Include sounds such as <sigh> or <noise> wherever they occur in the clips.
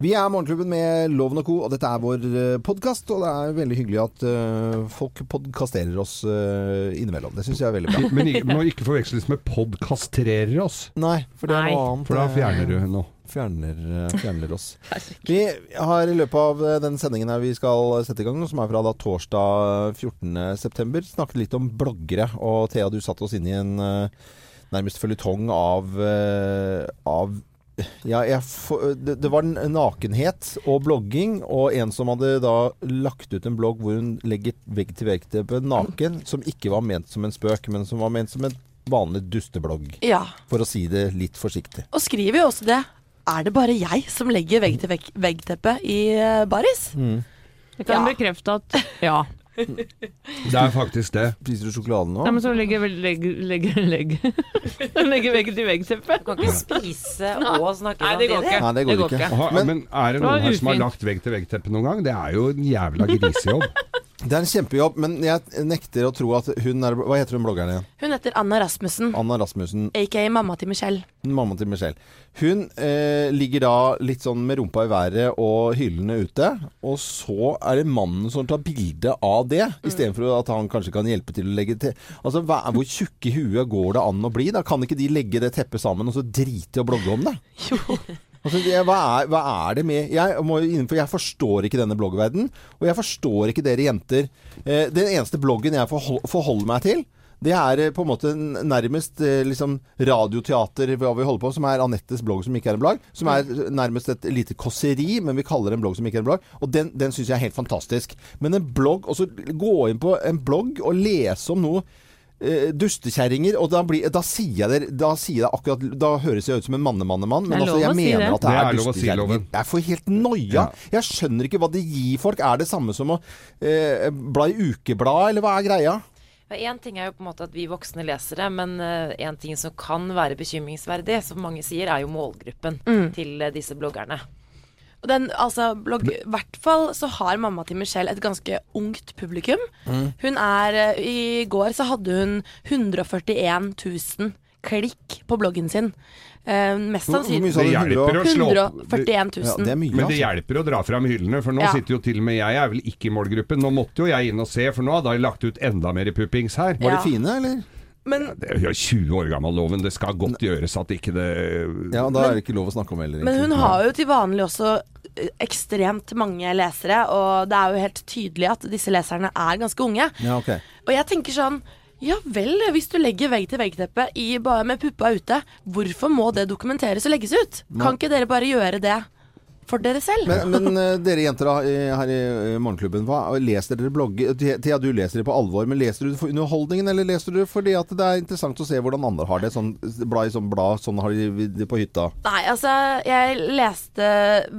Vi er Morgenklubben med Loven og Co., og dette er vår podkast. Og det er veldig hyggelig at uh, folk podkasterer oss uh, innimellom. Det syns jeg er veldig bra. <laughs> Men ikke- må ikke forveksles med podkastrerer oss, Nei, for det er Nei. noe annet. for da fjerner du noe. Fjerner, eh, fjerner oss. <laughs> Vi har i løpet av eh, den sendingen her vi skal sette i gang, som er fra da torsdag 14.9, snakket litt om bloggere. Og Thea, du satte oss inn i en eh, nærmest føljetong av, eh, av ja, jeg, det, det var nakenhet og blogging, og en som hadde da lagt ut en blogg hvor hun legger vegg-til-vegg-teppe naken, som ikke var ment som en spøk, men som var ment som en vanlig dusteblogg. Ja. For å si det litt forsiktig. Og skriver jo også det. Er det bare jeg som legger vegg-til-vegg-teppet i baris? baris? Jeg kan Ja. bekrefte at ja. Det er faktisk det. Spiser du sjokolade nå? Nei, men så legger jeg legg, legg, legg. legger vegg til vegg-teppe. Du kan ikke spise og snakke Nei, det går ikke. Nei, det går ikke. Aha, Men- men, er det Det noen her som har lagt vegg-til-vegg-teppe noen gang? Det er jo en jævla grisejobb. Det er en kjempejobb, men jeg nekter å tro at hun er Hva heter hun bloggeren igjen? Hun heter Anna Rasmussen, Anna Rasmussen, aka mamma til Michelle. mamma til Michelle. Hun eh, ligger da litt sånn med rumpa i været og hyllene ute, og så er det mannen som tar bilde av det, Mm. istedenfor at han kanskje kan hjelpe til å legge til Altså, hva, hvor tjukke i huet går det an å bli? Da kan ikke de legge det teppet sammen og så drite i å blogge om det? <laughs> Jo. Altså, det, hva, er, hva er det med jeg, må, jeg forstår ikke denne bloggverdenen. og jeg forstår ikke dere jenter. Eh, den eneste bloggen jeg forhold, forholder meg til, det er eh, på en måte nærmest eh, liksom radioteater hva vi holder på, som er Anettes blogg som ikke er en blogg. Som er nærmest et lite kåseri, men vi kaller det en blogg som ikke er en blogg. Og den, den syns jeg er helt fantastisk. Men en blogg, og gå inn på en blogg og lese om noe eh, dustekjerringer, og da, blir, da sier jeg det da sier jeg akkurat Da høres jeg ut som en mannemannemann, men altså, jeg mener si at det Det er, er lov si, Jeg får helt noia. Jeg skjønner ikke hva det gir folk. Er det samme som å eh, bla i ukeblad, eller hva er greia? Én ting er jo på en måte at vi voksne leser det, men én ting som kan være bekymringsverdig, som mange sier, er jo målgruppen til eh, disse bloggerne. Og den, altså, blogg, I hvert fall så har mamma til Michelle et ganske ungt publikum. Hun er eh, I går så hadde hun 141 000 klikk på bloggen sin. Uh, mest sannsynlig sa Det hjelper å slå opp 141 000. Ja, det mye, Men det altså. hjelper å dra fram hyllene, for nå Ja. sitter jo til og med jeg er vel ikke i målgruppen. Nå måtte jo jeg inn og se, for nå hadde jeg lagt ut enda mer puppings her. Var de fine, eller? Men Det er jo 20 år gammel loven, det skal godt gjøres at ikke det Ja, da er det ikke lov å snakke om heller. Men hun har jo til vanlig også eh, ekstremt mange lesere, og det er jo helt tydelig at disse leserne er ganske unge. Ja, okay. Og jeg tenker sånn ja vel, hvis du legger vegg-til-vegg-teppet med puppa ute, hvorfor må det dokumenteres og legges ut? Kan ikke dere bare gjøre det for dere selv? Men, men eh, dere jenter her i eh, Morgenklubben, hva, leser dere blogger? Thea, Thea, du leser det på alvor, men leser du det for underholdningen, eller leser du det fordi at det er interessant å se hvordan andre har det? Sånn blad i sånn blad, sånn har de det på hytta. Nei, altså, jeg leste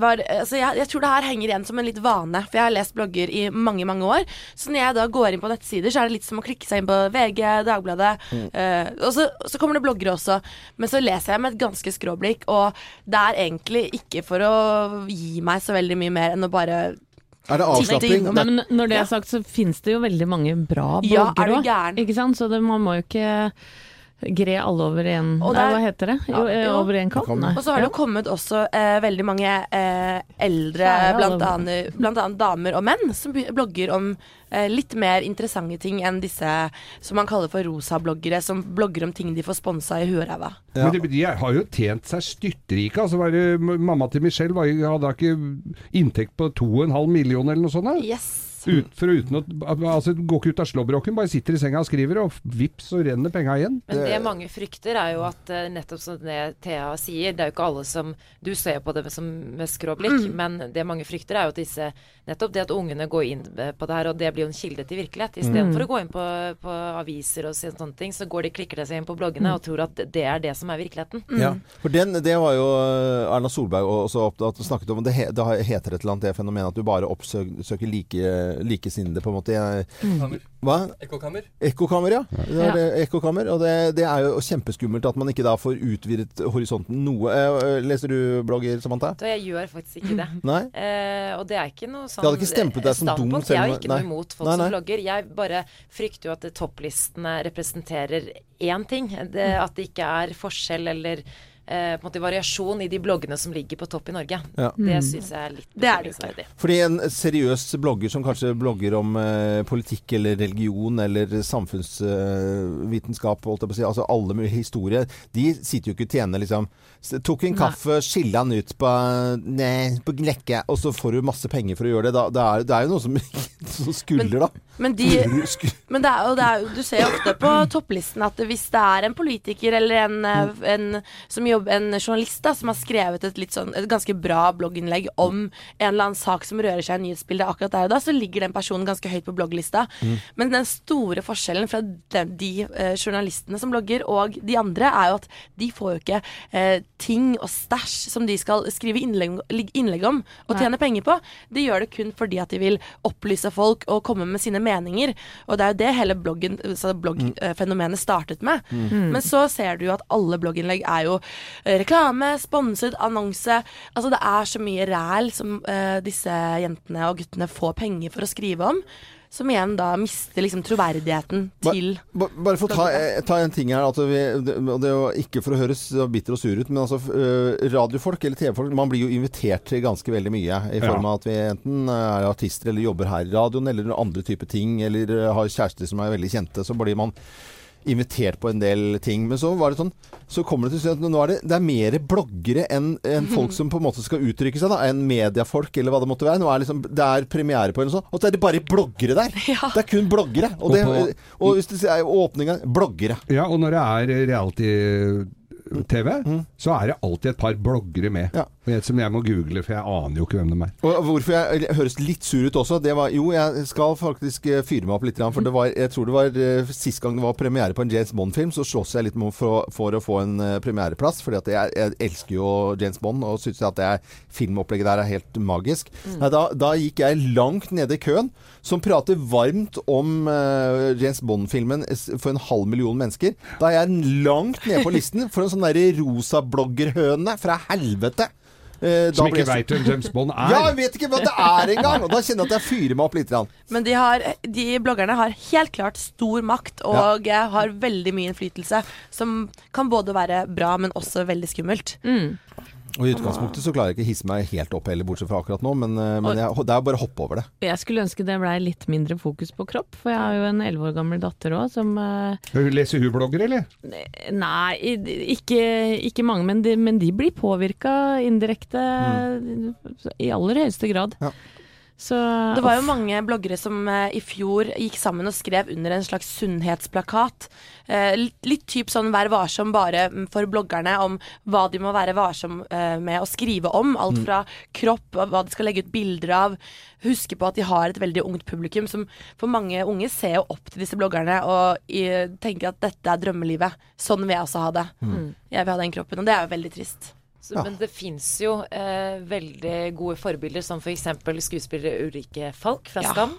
var, altså, jeg, jeg tror det her henger igjen som en litt vane, for jeg har lest blogger i mange, mange år. Så når jeg da går inn på nettsider, så er det litt som å klikke seg inn på VG, Dagbladet. eh, og så, så kommer det bloggere også. Men så leser jeg med et ganske skråblikk, og det er egentlig ikke for å gi meg så veldig mye mer enn å bare Er det avslapping? Nei, men når det er sagt, så finnes det jo veldig mange bra Ja, er blogger du òg. gæren? Ikke sant? Så det, man må jo ikke gre alle over er- Hva heter det? Jo, Ja, eh, jo. over én kam? Og så har det jo kommet også eh, veldig mange eh, eldre, blant annet, blant annet damer og menn, som blogger om eh, litt mer interessante ting enn disse som man kaller for rosa-bloggere, som blogger om ting de får sponsa i huet og ræva. Ja. Men de, de har jo tjent seg styrtrike. Altså, det, mamma til Michelle var, hadde ikke inntekt på 2,5 millioner eller noe sånt? da? Yes. Ut, for uten å altså, Går ikke ut av slåbroken, bare sitter i senga og skriver, og vips, så renner penga igjen. Men det mange frykter, er jo at eh, nettopp som det Thea sier, det er jo ikke alle som Du ser på det som med skråblikk, men det mange frykter, er jo at disse Nettopp det at ungene går inn på det her, og det blir jo en kilde til virkelighet. Istedenfor å gå inn på, på aviser og sånne ting, så går de klikker de seg inn på bloggene og tror at det er det som er virkeligheten. Ja. For den, det var jo eh, Erna Solberg også opptatt snakket om. Det, he, det heter et eller annet det fenomenet at du bare oppsøker like, likesinnede, på en måte. Jeg, hva? Ekkokammer. Ekkokammer, ja. Det Ja. det, ekkokammer, og det, det er jo kjempeskummelt at man ikke da får utvidet horisonten noe. Eh, Leser du blogger, Samantha? Da, jeg gjør faktisk ikke det. <clears throat> Nei? Eh, og det er ikke noe sånn Det hadde ikke stemplet deg som dum Jeg har ikke noe imot folk Nei, nei. som blogger. Jeg bare frykter jo at topplistene representerer én ting. Det, at det ikke er forskjell eller eh, på en måte variasjon i de bloggene som ligger på topp i Norge. Ja. Det syns jeg er litt Det er det jo bekymringsverdig. Fordi en seriøs blogger som kanskje blogger om eh, politikk eller religion eller samfunnsvitenskap, holdt jeg på å si, altså alle med historier, de sitter jo ikke og tjener liksom Tok en kaffe, skilla den ut på Nei, på Glekke, og så får du masse penger for å gjøre det. Da, det, er, det er jo noe som, <laughs> som skulder, da. Men, de, men det er, det er, du ser jo ofte på topplisten at hvis det er en politiker eller en, eh, en, som jobber, en journalist da, som har skrevet et, sånn, et ganske bra blogginnlegg om en eller annen sak som rører seg i nyhetsbildet akkurat der og da, så ligger den personen ganske høyt på blogglista. Men den store forskjellen fra de, de eh, journalistene som blogger og de andre, er jo at de får jo ikke eh, ting og stæsj som de skal skrive innlegg, innlegg om og Nei. tjene penger på. De gjør det kun fordi at de vil opplyse folk og komme med sine meninger. Og det er jo det hele bloggen, så bloggfenomenet startet med. Men så ser du jo at alle blogginnlegg er jo eh, reklame, sponset, annonse. Altså det er så mye ræl som uh, disse jentene og guttene får penger for å skrive om. Som igjen da mister liksom troverdigheten til Ba- Bare for å ta, eh, ta en ting her. At vi, det, det er jo ikke for å høres bitter og sur ut, men altså eh, radiofolk eller TV-folk Man blir jo invitert til ganske veldig mye. I form av at vi enten er artister eller jobber her i radioen eller andre typer ting. Eller eh, har kjærester som er veldig kjente. Så blir man invitert på en del ting. Men så var det sånn Så kommer det til at nå er det, det er mer bloggere enn en <laughs> folk som på en måte skal uttrykke seg, da. Enn mediefolk, eller hva det måtte være. Nå er liksom, det er premiere på en sånn, og så er det bare bloggere der! Ja. Det er kun bloggere. Og, det, Og hvis det er åpninga Bloggere. Ja, og når det er reality-TV, så er det alltid et par bloggere med. Ja. Som jeg må google, for jeg aner jo ikke hvem de er. Og hvorfor jeg høres litt sur ut også, det var Jo, jeg skal faktisk eh, fyre meg opp litt, for det var, jeg tror det var eh, sist gang det var premiere på en James Bond-film, så slåss jeg litt for, for å få en eh, premiereplass. For jeg, jeg elsker jo James Bond og syns at det er, filmopplegget der er helt magisk. Nei, da, da gikk jeg langt nede i køen, som prater varmt om uh, James Bond-filmen for en halv million mennesker. Da er jeg langt nede på listen for en sånn derre rosa bloggerhøne fra helvete. Eh, Som ikke veit hvem James Bond <laughs> er. ja, jeg vet ikke hva det er engang! Og da kjenner jeg at jeg fyrer meg opp litt. grann. Men de, har, de bloggerne har helt klart stor makt og ja. har veldig mye innflytelse. Som kan både være bra, men også veldig skummelt. Mm. Og I utgangspunktet så klarer jeg ikke å hisse meg helt opp heller, bortsett fra akkurat nå. Men, eh, men jeg, det er bare å hoppe over det. Jeg skulle ønske det blei litt mindre fokus på kropp, for jeg har jo en elleve år gammel datter òg som eh, Leser hun blogger, eller? Nei, ikke, ikke mange, men de, men de blir påvirka indirekte i aller høyeste grad. Ja. Så Det var jo mange bloggere som eh, i fjor gikk sammen og skrev under en slags sunnhetsplakat. Eh, litt, litt typ sånn Vær varsom bare mm, for bloggerne om hva de må være varsom eh, med å skrive om. Alt fra kropp, og hva de skal legge ut bilder av. Huske på at de har et veldig ungt publikum som for mange unge ser jo opp til disse bloggerne og i, tenker at dette er drømmelivet. Sånn vil jeg også ha det. Jeg vil ha den kroppen, og det er jo veldig trist. Så, Men det fins jo eh, veldig gode forbilder, som f.eks. skuespiller Ulrikke Falk fra Ja. Skam,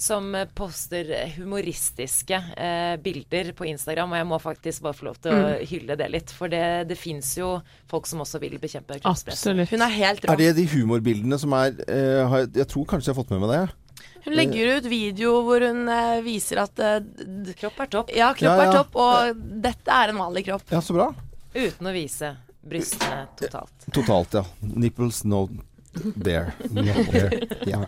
som eh, poster humoristiske eh, bilder på Instagram. Og jeg må faktisk bare få lov til å hylle det litt, for det, det fins jo folk som også vil bekjempe kroppspress. Hun er helt rå. Er det de humorbildene som er eh, har, Jeg tror kanskje jeg har fått med meg det. Hun legger ut video hvor hun eh, viser at eh, Kropp er topp, Ja, kropp Ja, ja. er topp, og dette er en vanlig kropp. Ja, så bra. uten å vise brystene totalt. Totalt, ja. Nipples no there. Ja.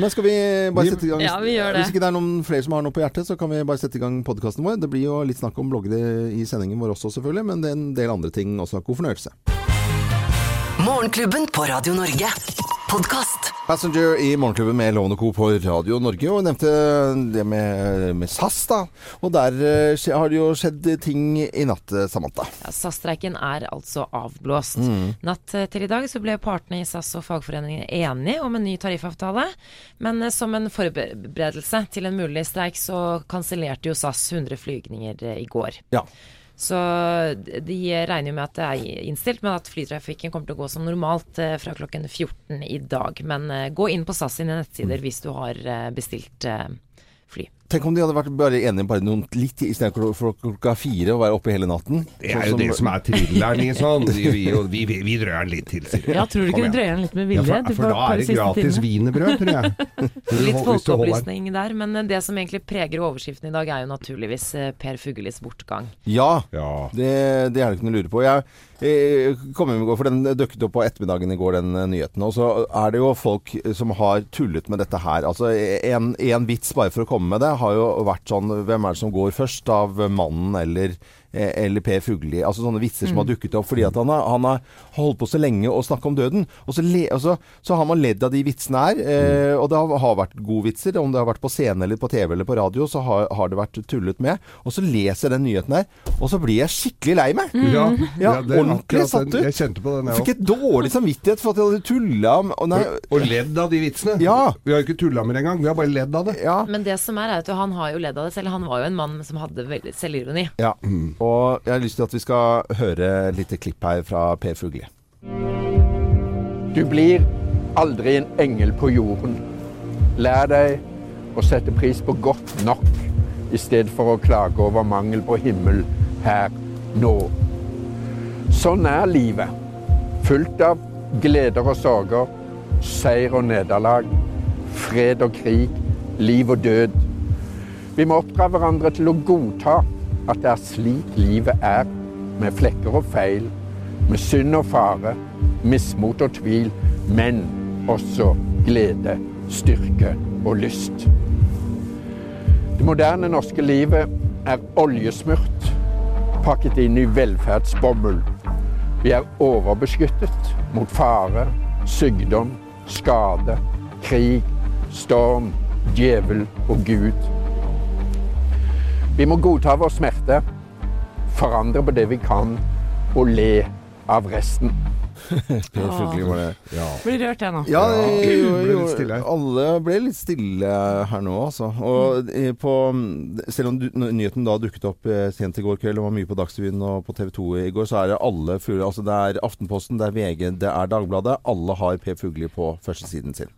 Men skal vi bare sette i gang Ja, vi gjør det. Hvis ikke det er noen flere som har noe på hjertet, så kan vi bare sette i gang podkasten vår. Det blir jo litt snakk om bloggere i sendingen vår også, selvfølgelig, men det er en del andre ting også. God fornøyelse. Morgenklubben på Radio Norge. Podkast. Passenger i Morgenklubben med Lovende Co. på Radio Norge, og nevnte det med, med SAS, da. Og der uh, har det jo skjedd ting i natt, eh, Samantha. Ja, SAS-streiken er altså avblåst. Natt eh, til i dag så ble partene i SAS og fagforeningene enige om en ny tariffavtale. Men uh, som en forberedelse til en mulig streik så kansellerte jo SAS 100 flygninger uh, i går. Ja. Så de regner jo med at det er innstilt, men at flytrafikken kommer til å gå som normalt eh, fra klokken 14 i dag. Men eh, gå inn på SAS sine nettsider hvis du har eh, bestilt fly. Tenk om de hadde vært bare enige bare noen litt istedenfor for klokka fire og være oppe hele natten. Det er jo det som er thrilleren i sånn. Vi, vi, vi, vi, vi drøyer den litt til, sier de. Ja, tror du ikke igjen. drøyer den litt med Ja, vilje? for, for da er det gratis wienerbrød, tror jeg. <laughs> Litt folkeopplysning der, men eh, det som egentlig preger overskriften i dag, er jo naturligvis eh, Per Fugellis bortgang. Ja, Ja. det, det er det ikke noe å lure på. Jeg, eh, kom hjem i går, for den dukket opp på ettermiddagen i går, den nyheten. Og så er det jo folk som har tullet med dette her. Altså en, en vits bare for å komme med det, har jo vært sånn Hvem er det som går først? Av mannen eller eller Per Fugelli. Altså sånne vitser som har dukket opp fordi at han har, han har holdt på så lenge å snakke om døden. Og så, le, og så, så har man ledd av de vitsene her. Eh, og det har, har vært gode vitser. Om det har vært på scene eller på TV eller på radio, så har, har det vært tullet med. Og så leser jeg den nyheten her, og så blir jeg skikkelig lei meg. Ja, Ja, det er ordentlig satt ut. Jeg kjente på den, Jeg fikk et dårlig samvittighet for at jeg hadde tulla og. Og ledd av de vitsene. Ja. Vi har jo ikke tulla med det engang, vi har bare ledd av det. ja. Men det som er, er at han har jo ledd av det selv. Han var jo en mann som hadde veldig selvironi. ja. Og jeg har lyst til at vi skal høre et lite klipp her fra Per Fugli. Du blir aldri en engel på jorden. Lær deg å sette pris på godt nok, i stedet for å klage over mangel på himmel her nå. Sånn er livet. Fullt av gleder og sorger, seier og nederlag, fred og krig, liv og død. Vi må oppdra hverandre til å godta at det er slik livet er, med flekker og feil, med synd og fare, mismot og tvil, men også glede, styrke og lyst. Det moderne norske livet er oljesmurt, pakket inn i velferdsbobbel. Vi er overbeskyttet mot fare, sykdom, skade, krig, storm, djevel og Gud. Vi må godta vår smerte, forandre på det vi kan, og le av resten. <laughs> Per Fugli var det. Ja. Blir rørt jeg nå. Ja, jeg, jo, ble alle ble litt stille her nå, altså. Og eh, på, selv om du, nyheten da dukket opp eh, sent i går kveld og var mye på Dagsrevyen og på TV 2 i går, så er det alle fugler. Altså det er Aftenposten, det er VG, det er Dagbladet. Alle har Per Fugli på førstesiden sin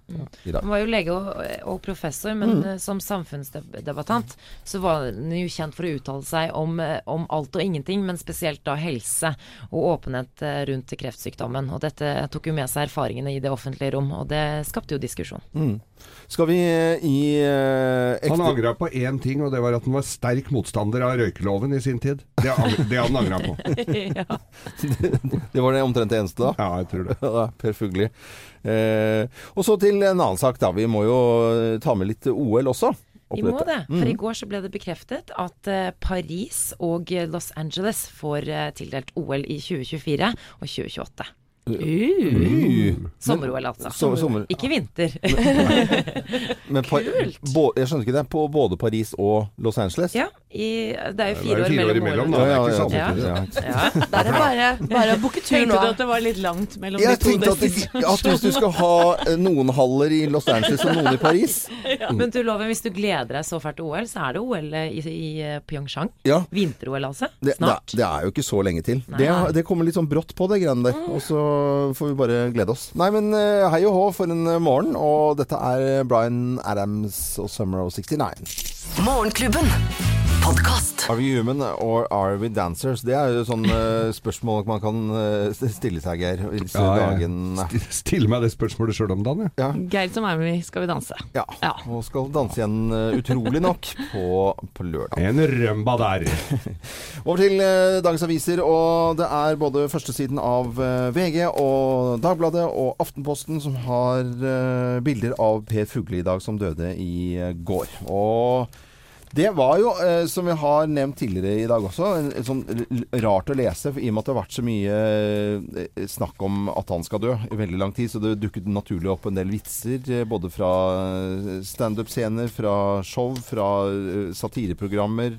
i dag. Han var jo lege og, og professor, men mm. som samfunnsdebattant så var han jo kjent for å uttale seg om, eh, om alt og ingenting, men spesielt da helse og åpenhet rundt rundt kreftsykdommen. Og dette tok jo med seg erfaringene i det offentlige rom, og det skapte jo diskusjon. Skal vi eh, i eh, ekte Han angra på én ting, og det var at han var sterk motstander av røykeloven i sin tid. Det, det han angra på. <laughs> <laughs> ja. <laughs> Det var det omtrent det eneste, da. Ja, jeg tror det. Ja, per Fugli. Eh, og så til en annen sak, da. Vi må jo eh, ta med litt OL også. Vi må det. For i går så ble det bekreftet at Paris og Los Angeles får tildelt OL i 2024 og 2028. Uh. Sommer-OL, altså. Så- sommer- Ikke vinter. Men <laughs> Kult! jeg skjønner ikke det. På både Paris og Los Angeles? ja, i, det er jo Det er fire jo år fire år mellom imellom, Ja, Det ja, ja, ja. Ja. <laughs> Da er det bare, bare å booke tur Tenkte du at det var litt langt mellom Jeg de to tenkte at, at hvis du skal ha eh, noen haller i Los Angeles og noen i Paris <laughs> Men du lover, hvis du gleder deg så fælt til OL, så er det OL i, i eh, Pyeongchang. Ja, Vinter-OL, altså. det, det, Snart. det er jo ikke så lenge til. Det, det kommer litt sånn brått på, det greiene der. Og så får vi bare glede oss. Nei, men eh, hei og hå for en eh, morgen. Og dette er Bryan Adams og Summer of 69. Morgenklubben. Podkast. Are we human or are we dancers? Det er jo sånn eh, spørsmål man kan eh, stille seg, Geir. Ja, Ja, jeg dagene. st- stiller meg det spørsmålet sjøl om dagen, jeg. Ja. Geir som er med i Skal vi danse. Ja. Ja. Og skal danse igjen, eh, utrolig nok, på, på lørdag. En rømba der. <laughs> Over til dagens aviser, og det er både førstesiden av VG og Dagbladet og Aftenposten som har bilder av Per Fugle i dag, som døde i går. Og det var jo, eh, som vi har nevnt tidligere i dag også, sånn rart å lese, i og med at det har vært så mye eh, snakk om at han skal dø i veldig lang tid, så det dukket naturlig opp en del vitser, eh, både fra standup-scener, fra show, fra satireprogrammer.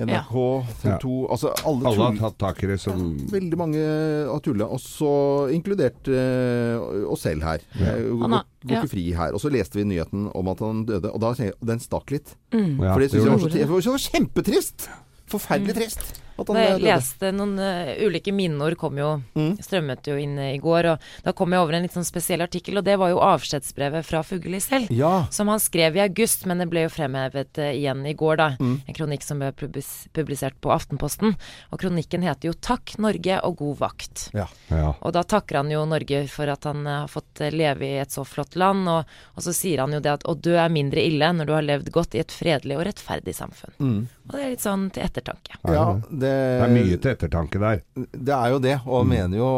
NRK, TV 2 Altså alle, Alle har tatt tak i det som Veldig mange har tulla, også inkludert eh, oss selv her. Ja. går, Han har- går ja. ikke fri her. Og så leste vi nyheten om at han døde, og da tenker jeg den stakk litt. ja, For det syns jeg var, så, var så kjempetrist! Forferdelig trist. At jeg døde. leste noen uh, ulike minneord kom jo, Mm. strømmet jo inn eh, i går, og da kom jeg over en litt sånn spesiell artikkel, og det var jo avskjedsbrevet fra Fugelli selv. Ja. Som han skrev i august, men det ble jo fremhevet uh, igjen i går, da. Mm. En kronikk som ble publis publisert på Aftenposten. Og kronikken heter jo 'Takk Norge og god vakt'. Ja. Ja. Og da takker han jo Norge for at han har fått leve i et så flott land, og, og så sier han jo det at å dø er mindre ille når du har levd godt i et fredelig og rettferdig samfunn. Mm. Og det er litt sånn til ettertanke. ja det, er mye til ettertanke der. Det er jo det, og mener jo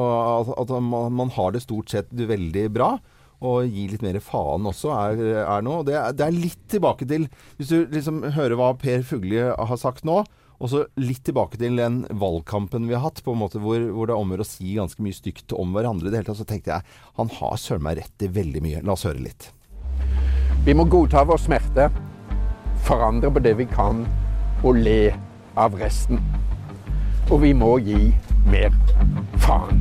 at, at man, man har det stort sett veldig bra. Og gi litt mer faen også er, er noe. Det, det er litt tilbake til Hvis du liksom hører hva Per Fugli har sagt nå, og så litt tilbake til den valgkampen vi har hatt, på en måte hvor, hvor det er om å å si ganske mye stygt om hverandre i det hele tatt, så tenkte jeg han har søren meg rett i veldig mye. La oss høre litt. Vi må godta vår smerte, forandre på det vi kan, og le av resten. Og vi må gi mer faen.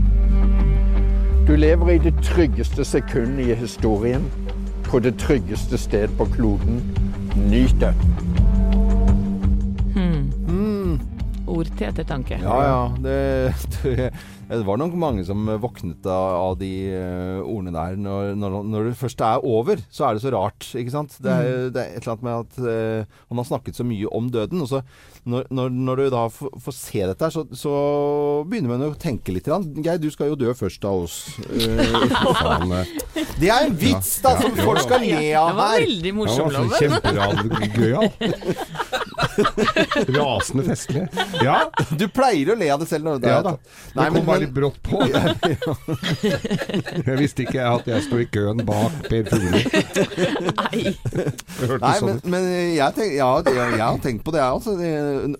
Du lever i det tryggeste sekundet i historien, på det tryggeste sted på kloden. Nyt det. Ord til ettertanke. Ja, ja. Det, <laughs> det, det var nok mange som våknet av, de eh, ordene der. Når, når, når det først er over, så er det så rart, ikke sant. Det er, det er et eller annet med at uh, han har snakket så mye om døden. Og så når, når, når du da får, får se dette så, så begynner man å tenke litt. Geir, du skal jo dø først av oss. <laughs> Uh, Faen, eh, det er en vits, da, som Ja. folk skal le Det av var her. veldig morsom, var så Loven. kjempegøyal. <laughs> <laughs> Rasende festlig. Ja, Du pleier å le av det selv. Når det ja da. Det Nei, kom men- bare litt brått på. <laughs> Jeg visste ikke at jeg sto i køen bak Per Fugli. Nei. Nei, sånn men, men jeg, tenk, ja, det, jeg har tenkt på det, jeg også. Det,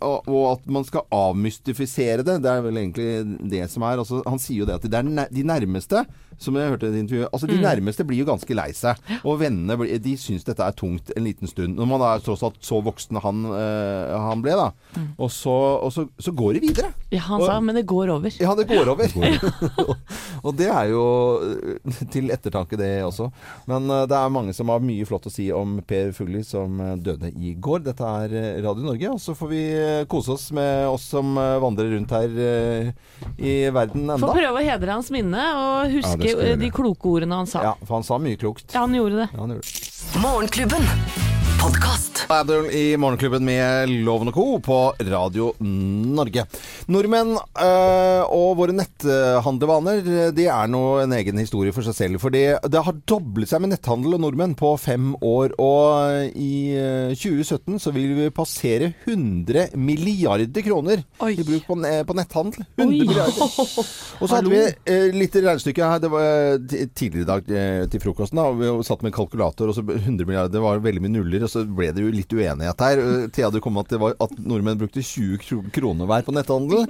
og, og at man skal avmystifisere det. Det er vel egentlig det som er. Altså, han sier jo det at det er de nærmeste som jeg hørte i det intervjuet, altså De nærmeste blir jo ganske lei seg. Og vennene de syns dette er tungt en liten stund. Når man er tross alt så voksen han, eh, han ble, da. Og, så, og så, så går det videre. Ja, han sa men det går over. Ja, det går over. <laughs> <laughs> og det er jo eh, til ettertanke, det også. Men eh, det er mange som har mye flott å si om Per Fugli, som eh, døde i går. Dette er eh, Radio Norge. Og så får vi eh, kose oss med oss som eh, vandrer rundt her eh, i verden Få Får prøve å hedre hans minne og huske eh, de kloke ordene han sa. Ja, for han sa mye klokt. Ja, han gjorde det. Ja, han gjorde det. Morgenklubben. Podkast. Adel i Morgenklubben med Loven og Co. på Radio Norge. Nordmenn øh, og våre netthandlevaner det er nå en egen historie for seg selv. For det, har doblet seg med netthandel og nordmenn på fem år. Og i øh, 2017 så vil vi passere 100 milliarder kroner Oi. i bruk på, på netthandel. 100 Oi. milliarder. <laughs> Og så hadde vi eh, litt regnestykke her. Det var eh, tidligere i dag eh, til frokosten. da, og Vi satt med kalkulator, og så 100 milliarder det var veldig mye nuller. Og så ble det jo litt uenighet her. Eh, Thea, du kom med at, det var, at nordmenn brukte 20 kroner hver på netthandel.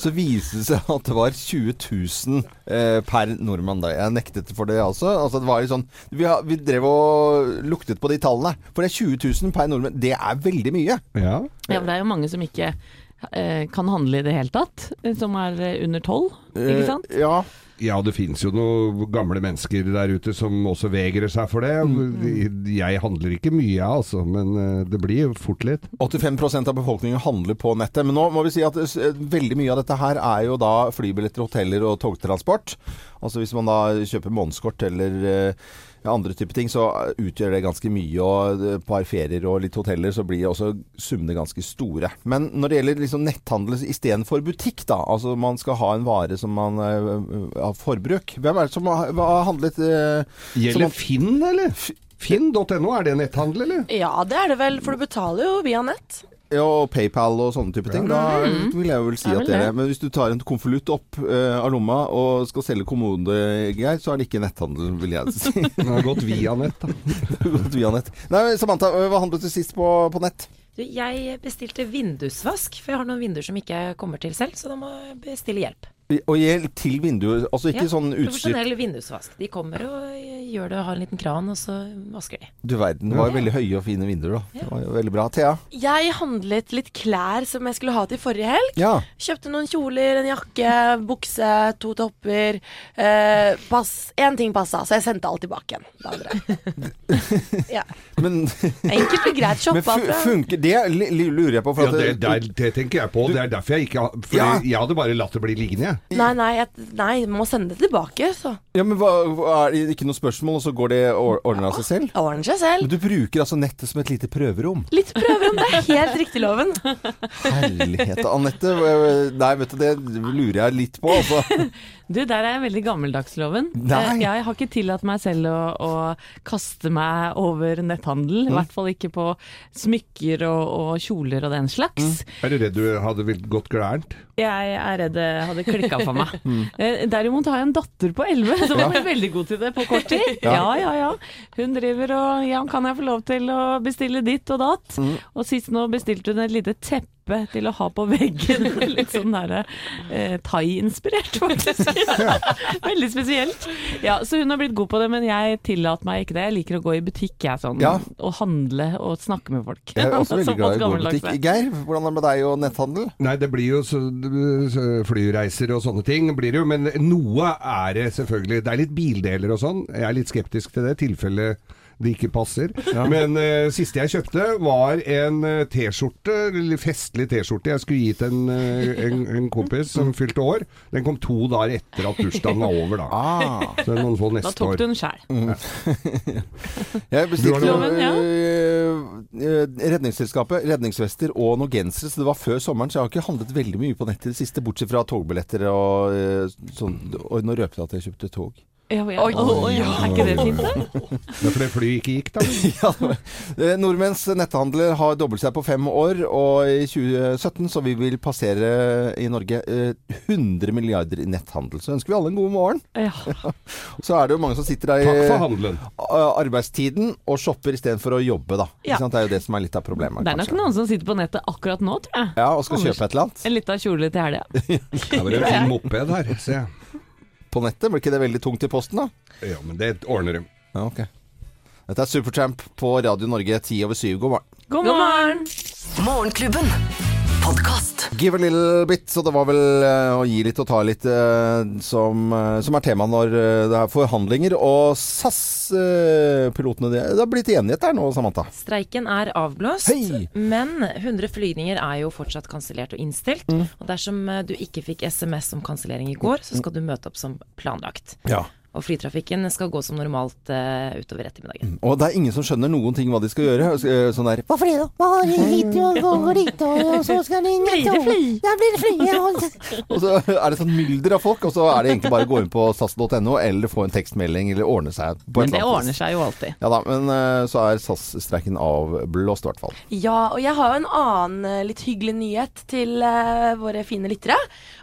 Så viste det seg at det var 20 000 eh, per nordmann. da. Jeg nektet for det altså. altså det var litt sånn, vi, har, vi drev og luktet på de tallene. For det er 20 000 per nordmenn. Det er veldig mye. Ja. Ja, det er jo mange som ikke kan handle i det hele tatt, eh, som er eh, under tolv, ikke sant? Eh, ja. Ja, det finnes jo noen gamle mennesker der ute som også vegrer seg for det. Jeg handler ikke mye, jeg, altså, men eh, det blir fort litt. 85% av befolkningen handler på nettet. Men nå må vi si at eh, veldig mye av dette her er jo da flybilletter, hoteller og togtransport. Altså hvis man da kjøper månedskort eller eh, andre typer ting, så utgjør det ganske mye. Og et på par ferier og litt hoteller så blir også summene ganske store. Men når det gjelder liksom netthandel istedenfor butikk, da, altså man skal ha en vare som man eh, har forbruk Hvem er det som har, har handlet eh, Gjelder man, Finn, eller? Finn.no, er det netthandel, eller? Ja, det er det vel, for du betaler jo via nett. Ja, og PayPal og sånne type ting. Da vil jeg jo vel si at det er det. det. Men hvis du tar en konvolutt opp uh, av lomma og skal selge kommode, så er det ikke netthandel, vil jeg si. <laughs> Det har gått via nett, da. <laughs> Gått via nett. Nei, Samantha, hva handlet du sist på, på nett? Jeg bestilte vindusvask, for jeg har noen vinduer som ikke kommer til selv, så da må jeg bestille hjelp. Og hjelp til vinduer, altså ikke Ja, sånn utstyr Profesjonell vindusvask. De kommer og gjør det har en liten kran, og så vasker de. Du verden, det var jo veldig høye og fine vinduer, da. Det var jo veldig bra. Thea? Jeg handlet litt klær som jeg skulle ha til forrige helg. Ja. Kjøpte noen kjoler, en jakke, bukse, to topper. Eh, pass. Én ting passa, så jeg sendte alt tilbake igjen. Det andre. <laughs> ja. Men, Enkelt og greit men shoppa fu- funker Det lurer jeg på. For Ja, at det, der, det tenker jeg på. Det er derfor jeg ikke har For Ja. jeg hadde bare latt det bli liggende, jeg. Nei, nei, jeg, nei, må sende det tilbake, så. ja, men hva, hva, Er det ikke noe spørsmål, og så går det or- ordner av seg selv? Ordner seg selv. Men du bruker altså nettet som et lite prøverom. Litt prøverom, det er helt riktig, Loven. Herlighet. Anette, nei, vet du, det lurer jeg litt på, altså. <laughs> Du, der er jeg veldig gammeldagsloven. Nei. Eh, Jeg har ikke tillatt meg selv å, å kaste meg over netthandel. Mm. I hvert fall ikke på smykker og, og kjoler og den slags. Er du redd du hadde gått gærent? Jeg er redd det hadde klikka for meg. <laughs> Mm. Eh, Derimot har jeg en datter på 11 som har blitt veldig god til det på kort tid. <laughs> Ja, ja, ja. Hun driver og Ja, kan jeg få lov til å bestille ditt og datt? Mm. Og sist nå bestilte hun et lite teppe til å ha på veggen. <laughs> Litt sånn derre eh, thai-inspirert, faktisk. <laughs> Veldig spesielt. Ja, så hun har blitt god på det, men jeg tillater meg ikke det. Jeg liker å gå i butikk, jeg, sånn. Ja. Og handle og snakke med folk. Jeg er <laughs> også veldig glad i å gå i butikk. Geir, hvordan er det med deg og netthandel? Nei, det blir jo så, flyreiser og sånne ting, blir det jo. Men noe er det selvfølgelig. Det er litt bildeler og sånn. Jeg er litt skeptisk til det, tilfellet tilfelle det ikke passer. <laughs> Men uh, siste jeg kjøpte var en eh, T-skjorte, eller festlig T-skjorte jeg skulle gi til en, eh, en, en kompis som fylte år. Den kom to dager etter at bursdagen var over, da. Ah, Så noen få Da tok du den sjæl. <laughs> jeg bestilte noen, har Ja. Redningsselskapet, redningsvester og noen gensere, så det var før sommeren, så jeg har ikke handlet veldig mye på nettet i det siste, bortsett fra togbilletter og sånn. Og nå røpte jeg at jeg kjøpte tog. Ja, ja. Oi. Å, ja. Er ikke det fint, da? Det er fordi flyet ikke gikk, da. <laughs> Ja, eh, Nordmenns netthandler har doblet seg på fem år, og i 2017 så vi vil passere i Norge eh, 100 milliarder i netthandel. Så ønsker vi alle en god morgen. Ja. <laughs> Så er det jo mange som sitter der i eh, arbeidstiden og shopper istedenfor å jobbe, da. Ja. Det er jo det som er litt av problemet. Det er nok kanskje. noen som sitter på nettet akkurat nå, tror jeg. Ja, og skal Anders. kjøpe et eller annet En lita kjole til helga. <laughs> Det var en fin moped her, ser jeg. På nettet. Blir ikke det veldig tungt i posten, da? Ja, men det ordner de. Ja, ok. Dette er Supertramp på Radio Norge ti over syv. God morgen. God morgen! Morgenklubben. Podkast. Give a little bit, så det var vel eh, å gi litt og ta litt eh, som, eh, som er tema når det er forhandlinger. Og SAS-pilotene det, det har blitt enighet der nå, Samantha. Streiken er avblåst, Hei! men 100 flygninger er jo fortsatt kansellert og innstilt. Og dersom du ikke fikk SMS om kansellering i går, så skal du møte opp som planlagt. Ja. Og flytrafikken skal gå som normalt uh, utover ettermiddagen. Og det er ingen som skjønner noen ting hva de skal gjøre. Eh, Sånn der det, da? Bare hit og gå dit, og så skal det Blir det fly? Ja, blir det fly? <laughs> Og så er det sånn mylder av folk, og så er det egentlig bare å gå inn på sas.no eller få en tekstmelding eller ordne seg. På Men det ordner seg jo alltid. Ja da, men uh, så er SAS-streiken avblåst, i hvert fall. Ja, og jeg har jo en annen litt hyggelig nyhet til uh, våre fine lyttere.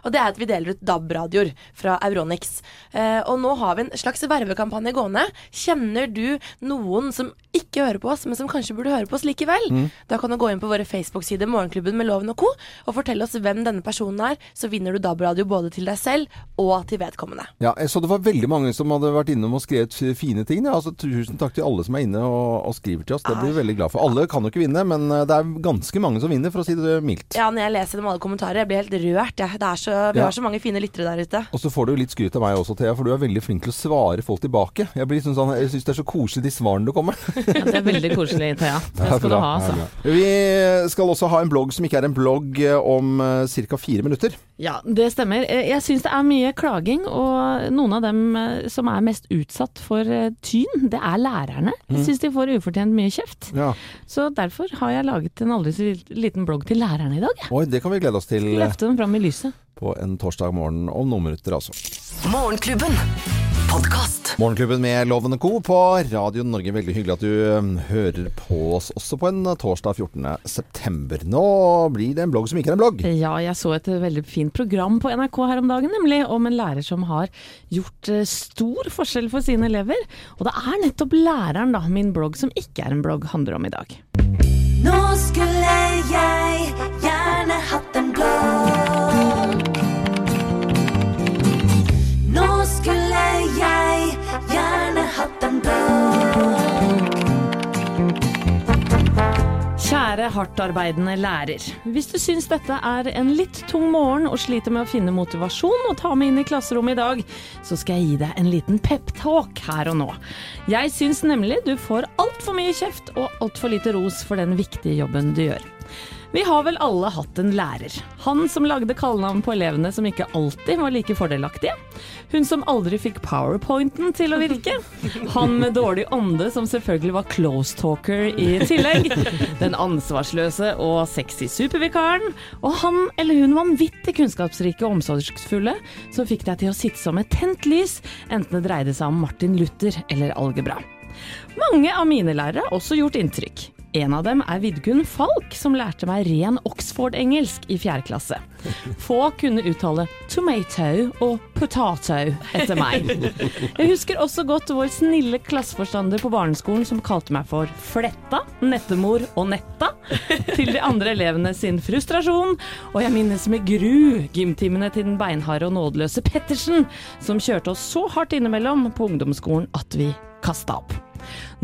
Og det er at vi deler ut DAB-radioer fra Euronix. Eh, og nå har vi en slags vervekampanje gående. Kjenner du noen som ikke hører på oss, men som kanskje burde høre på oss likevel? Da kan du gå inn på våre Facebook-sider Morgenklubben med Loven og co. og fortelle oss hvem denne personen er. Så vinner du DAB-radio både til deg selv og til vedkommende. Ja, jeg så det var veldig mange som hadde vært innom og skrevet fine ting. Ja. Altså, tusen takk til alle som er inne og, og skriver til oss. Det blir vi veldig glad for. Alle kan jo ikke vinne, men eh, det er ganske mange som vinner, for å si det mildt. Ja, når jeg leser dem alle kommentarer, jeg blir helt rørt. Jeg. Det er så, vi Ja. har så mange fine lyttere der ute. Og så får du litt skryt av meg også, Thea, for du er veldig flink til å svare folk tilbake. Jeg blir liksom sånn, jeg syns det er så koselig de svarene du kommer. Ja, det er veldig koselig, Thea. <laughs> Det er skal du ha, altså. Vi skal også ha en blogg som ikke er en blogg eh, om ca. fire minutter. Ja, det stemmer. Eh, Jeg syns det er mye klaging, og noen av dem eh, som er mest utsatt for eh, tyn, det er lærerne. Jeg syns de får ufortjent mye kjeft. Ja. Så derfor har jeg laget en aldri så liten blogg til lærerne i dag. Oi, det kan vi glede oss til eh, Løfte dem fram i lyset. på en torsdag morgen om noen minutter, altså. Morgenklubben. Podkast. Morgenklubben med Loven Co. på Radio Norge. Veldig hyggelig at du eh, hører på oss også på en torsdag 14. september. Nå blir det en blogg som ikke er en blogg. Ja, jeg så et veldig fint program på NRK her om dagen, nemlig om en lærer som har gjort eh, stor forskjell for sine elever. Og det er nettopp læreren, da, min blogg som ikke er en blogg, handler om i dag. Nå skulle jeg gjerne være hardtarbeidende lærer. Hvis du syns dette er en litt tung morgen og sliter med å finne motivasjon og ta med inn i klasserommet i dag, så skal jeg gi deg en liten peptalk her og nå. Jeg syns nemlig du får altfor mye kjeft og altfor lite ros for den viktige jobben du gjør. Vi har vel alle hatt en lærer. Han som lagde kallenavn på elevene som ikke alltid var like fordelaktige. Hun som aldri fikk powerpointen til å virke. Han med dårlig ånde som selvfølgelig var close talker i tillegg. Den ansvarsløse og sexy supervikaren. Og han eller hun vanvittig kunnskapsrike og omsorgsfulle som fikk deg til å sitte som et tent lys, enten det dreide seg om Martin Luther eller algebra. Mange av mine lærere har også gjort inntrykk. En av dem er Vidkun Falk, som lærte meg ren Oxford-engelsk i fjerde klasse. Få kunne uttale tomato og potato etter meg. Jeg husker også godt vår snille klasseforstander på barneskolen som kalte meg for Fletta, Nettemor og Netta, til de andre elevene sin frustrasjon. Og jeg minnes med gru gymtimene til den beinharde og nådeløse Pettersen, som kjørte oss så hardt innimellom på ungdomsskolen at vi kasta opp.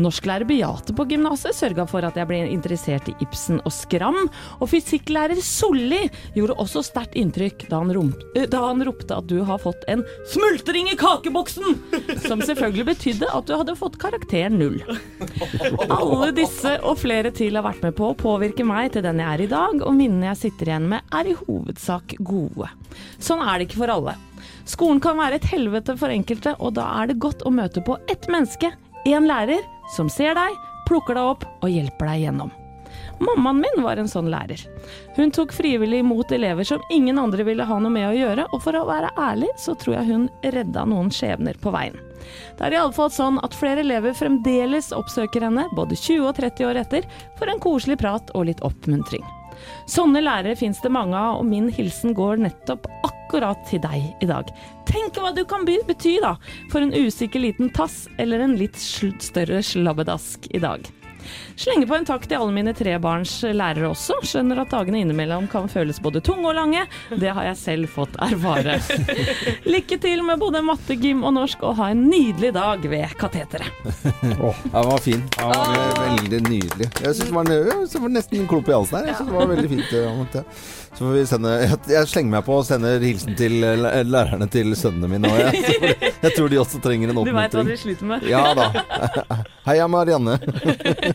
Norsklærer Beate på gymnaset sørga for at jeg ble interessert i Ibsen og Skram, og fysikklærer Solli gjorde også sterkt inntrykk da han, rom, øh, da han ropte at du har fått en smultring i kakeboksen! Som selvfølgelig betydde at du hadde fått karakter null. Alle disse og flere til har vært med på å påvirke meg til den jeg er i dag, og minnene jeg sitter igjen med er i hovedsak gode. Sånn er det ikke for alle. Skolen kan være et helvete for enkelte, og da er det godt å møte på ett menneske, en lærer, som ser deg, plukker deg opp og hjelper deg gjennom. Mammaen min var en sånn lærer. Hun tok frivillig imot elever som ingen andre ville ha noe med å gjøre, og for å være ærlig så tror jeg hun redda noen skjebner på veien. Det er iallfall sånn at flere elever fremdeles oppsøker henne, både 20 og 30 år etter, for en koselig prat og litt oppmuntring. Sånne lærere fins det mange av, og min hilsen går nettopp akkurat til deg i dag. Tenk hva du kan bety, da, for en usikker liten tass eller en litt større slabbedask i dag. Slenger på en takk til alle mine trebarns lærere også. Skjønner at dagene innimellom kan føles både tunge og lange. Det har jeg selv fått erfare. <laughs> Lykke til med både matte, gym og norsk, og ha en nydelig dag ved kateteret. <laughs> Ja, den var fin. Den var Veldig nydelig. Jeg syns den var, synes det var nesten en klump i halsen her. Jeg synes det var veldig fint. eh, Så får vi sende jeg, slenger meg på og sender hilsen til eh, lærerne til sønnene mine. Og jeg, jeg, tror- jeg tror de også trenger en <laughs> Du veit hva de sliter med? Ja da. Heia Marianne.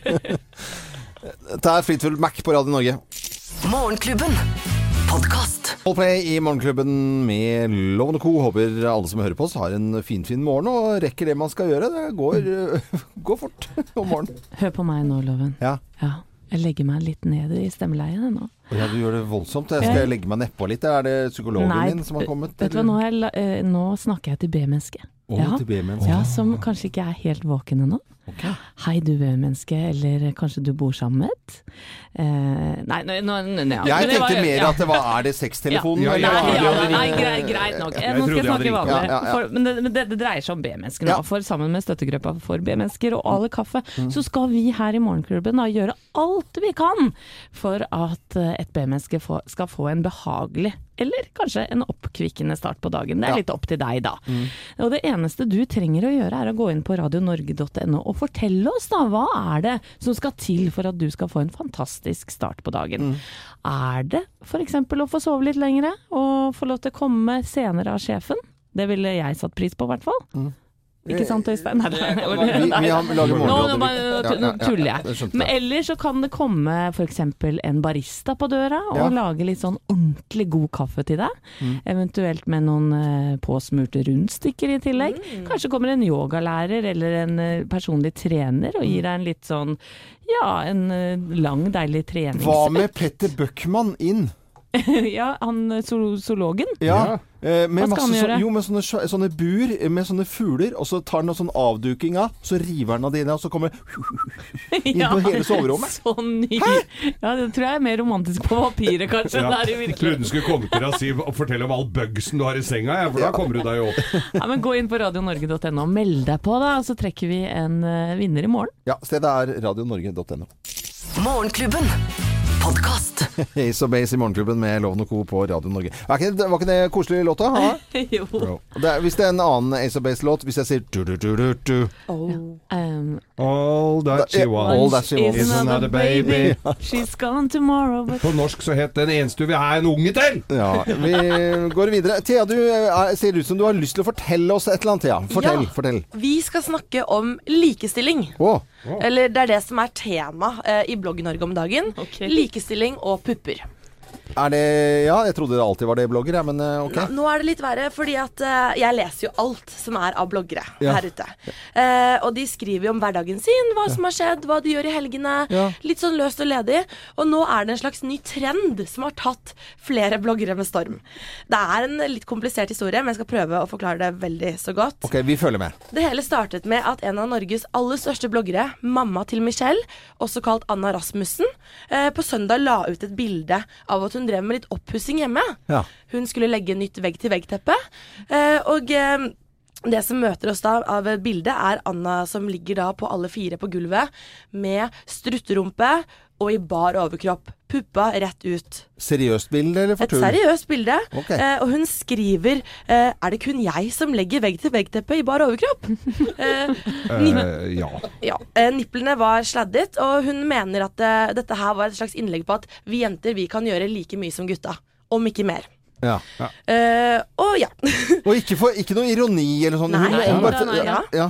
<laughs> Dette er Fleetwood Mac på Radio Norge. Morgenklubben. Podkast. Play i Morgenklubben med Lovende Co. Håper alle som hører på oss har en finfin fin morgen og rekker det man skal gjøre. Det går, <laughs> går fort om morgenen. Hør på meg nå, Loven. Ja. Ja. Jeg legger meg litt ned i stemmeleiet nå. Ja, du gjør det voldsomt. Jeg skal jeg legge meg nedpå litt? Er det psykologen Nei, din som har kommet? Vet du hva, nå, jeg, eh, nå snakker jeg til B-mennesket. Oh, ja. Ja, som kanskje ikke er helt våken ennå. Hei, du B-menneske, eller kanskje du bor sammen med et? Eh, nei, nei, nei, nei, ja. Jeg var- tenkte mer ja. at det var Er det sextelefonen? Ja, ja, eller Nei, ja, det- nei, greit, greit nok. Jeg Nå skal jeg snakke vanlig. Ja, ja, ja. For, men det, men det, det dreier seg om B-mennesker nå. Ja. For sammen med støttegruppa for B-mennesker og Ale Kaffe, Mm. så skal vi her i Morgenklubben da gjøre alt vi kan for at eh, et B-menneske skal få en behagelig eller kanskje en oppkvikkende start på dagen. Det er Ja. Mm. litt opp til deg, da. Og det eneste du trenger å gjøre, er å gå inn på radionorge.no og fortelle oss da, hva er det som skal til for at du skal få en fantastisk start på dagen. Mm. Er det f.eks. å få sove litt lengre, og få lov til å komme senere av sjefen? Det ville jeg satt pris på, i hvert fall. Ikke sant, Øystein? Nei, nei, Mm. Vi, vi har lager nå, nå, nå tuller jeg. Men ellers så kan det komme f.eks. en barista på døra og Ja. lage litt sånn ordentlig god kaffe til deg. Mm. Eventuelt med noen eh, påsmurte rundstykker i tillegg. Mm. Kanskje kommer en yogalærer eller en eh, personlig trener og gir deg en litt sånn ja, en eh, lang, deilig treningsøkt. Hva med Petter Bøckmann inn? <laughs> ja, han eh, zoologen. Ja. eh, Med Hva skal masse han så, gjøre? jo, med sånne, sånne bur med sånne fugler, og så tar han noe sånn avduking av, så river han av dine, og så kommer <laughs> inn på hele soverommet. Så ny. Ja, det tror jeg er mer romantisk på papiret, kanskje, enn det er i Trodde virkeligheten. du skulle komme til å si, og fortelle om all bugsen du har i senga, ja, for da kommer du deg jo opp. <laughs> Ja, men Gå inn på radionorge.no og meld deg på, da, så trekker vi en eh, vinner i morgen. Ja, stedet er radionorge.no. Morgenklubben. Podkast. <laughs> Ace of Base i Morgenklubben med Loven Co. på Radio Norge. Var ikke, det- var ikke det koselig låta? <laughs> Jo. Det er, hvis det er en annen Ace of Base-låt, hvis jeg sier du-du-du-du-du Um, All that she wants All that she wants. is another baby. <laughs> She's gone tomorrow, but På norsk så het den eneste du vil ha en unge til! Ja, vi går videre. Thea, du er, ser ut som du har lyst til å fortelle oss et eller annet. Thea. Fortell. Ja. fortell. Vi skal snakke om likestilling. Eller det er det som er tema eh, i Blogg-Norge om dagen. Okay. Likestilling og pupper. Er det Ja, jeg trodde det alltid var det blogger, ja, men eh, ok. Nå, nå er det litt verre, fordi at uh, jeg leser jo alt som er av bloggere Ja. her ute. Uh, og de skriver jo om hverdagen sin, hva som har skjedd, hva de gjør i helgene. Ja. Litt sånn løst og ledig. Og nå er det en slags ny trend som har tatt flere bloggere med storm. Det er en litt komplisert historie, men jeg skal prøve å forklare det veldig så godt. Ok, vi følger med. Det hele startet med at en av Norges aller største bloggere, mamma til Michelle, også kalt Anna Rasmussen, uh, på søndag la ut et bilde av at hun drev med litt oppussing hjemme. Ja. Hun skulle legge nytt vegg-til-vegg-teppe. Eh, og eh, det som møter oss da av bildet, er Anna som ligger da på alle fire på gulvet med strutterumpe og i bar overkropp. Puppa rett ut. Seriøst bilde eller for Et seriøst bilde. Okay. Eh, og hun skriver eh, Er det kun jeg som legger vegg-til-vegg-teppet i bar overkropp? <laughs> eh, Eh, ja. ja. Eh, nipplene var sladdet, og hun mener at eh, dette her var et slags innlegg på at vi jenter vi kan gjøre like mye som gutta. Om ikke mer. Ja. Eh, og ja. <laughs> Og ikke, for, ikke noe ironi eller sånn? Nei, nei, bare- nei, nei, ja. Ja,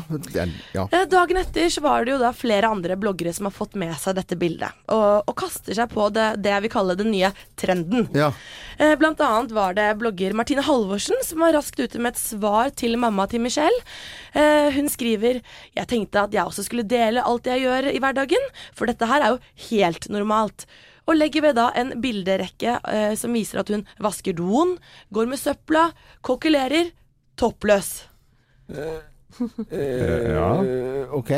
ja. Eh, Dagen etter så var det jo da flere andre bloggere som har fått med seg dette bildet, og, og kaster seg på det, det jeg vil kalle den nye trenden. ja. Eh, Blant annet var det blogger Martine Halvorsen som var raskt ute med et svar til mamma til Michelle. Eh, Hun skriver Jeg tenkte at jeg også skulle dele alt jeg gjør i hverdagen, for dette her er jo helt normalt. Og legger ved da en bilderekke eh, som viser at hun vasker doen, går med søpla, kokkelerer, toppløs. ja. Eh, ok.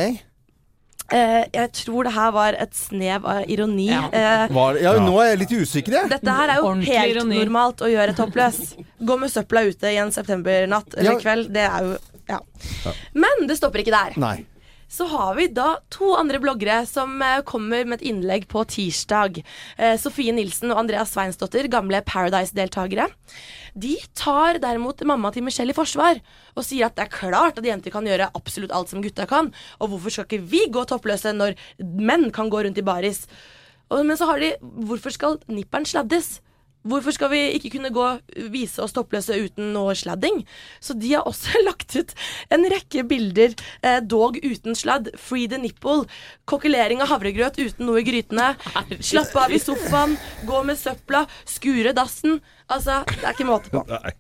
Eh, jeg tror det her var et snev av ironi. Eh, Var, ja, nå er jeg litt usikker, jeg. Dette her er jo Ordentlig helt ironi. normalt å gjøre toppløs. Gå med søpla ute i en septembernatt eller Ja. kveld, det er jo ja. Men det stopper ikke der. Nei. Så har vi da to andre bloggere som eh, kommer med et innlegg på tirsdag. Eh, Sofie Nilsen og Andreas Sveinsdottir, gamle Paradise-deltakere. De tar derimot mamma til Michelle i forsvar og sier at det er klart at jenter kan gjøre absolutt alt som gutta kan, og hvorfor skal ikke vi gå toppløse når menn kan gå rundt i baris? Men så har de Hvorfor skal nipperen sladdes? Hvorfor skal vi ikke kunne gå vise oss toppløse uten noe sladding? Så de har også <laughs> lagt ut en rekke bilder, eh, dog uten sladd. Free the nipple. Kokkelering av havregrøt uten noe i grytene. Slappe av i sofaen. Gå med søpla. Skure dassen. Altså, det er ikke måte på. Nei.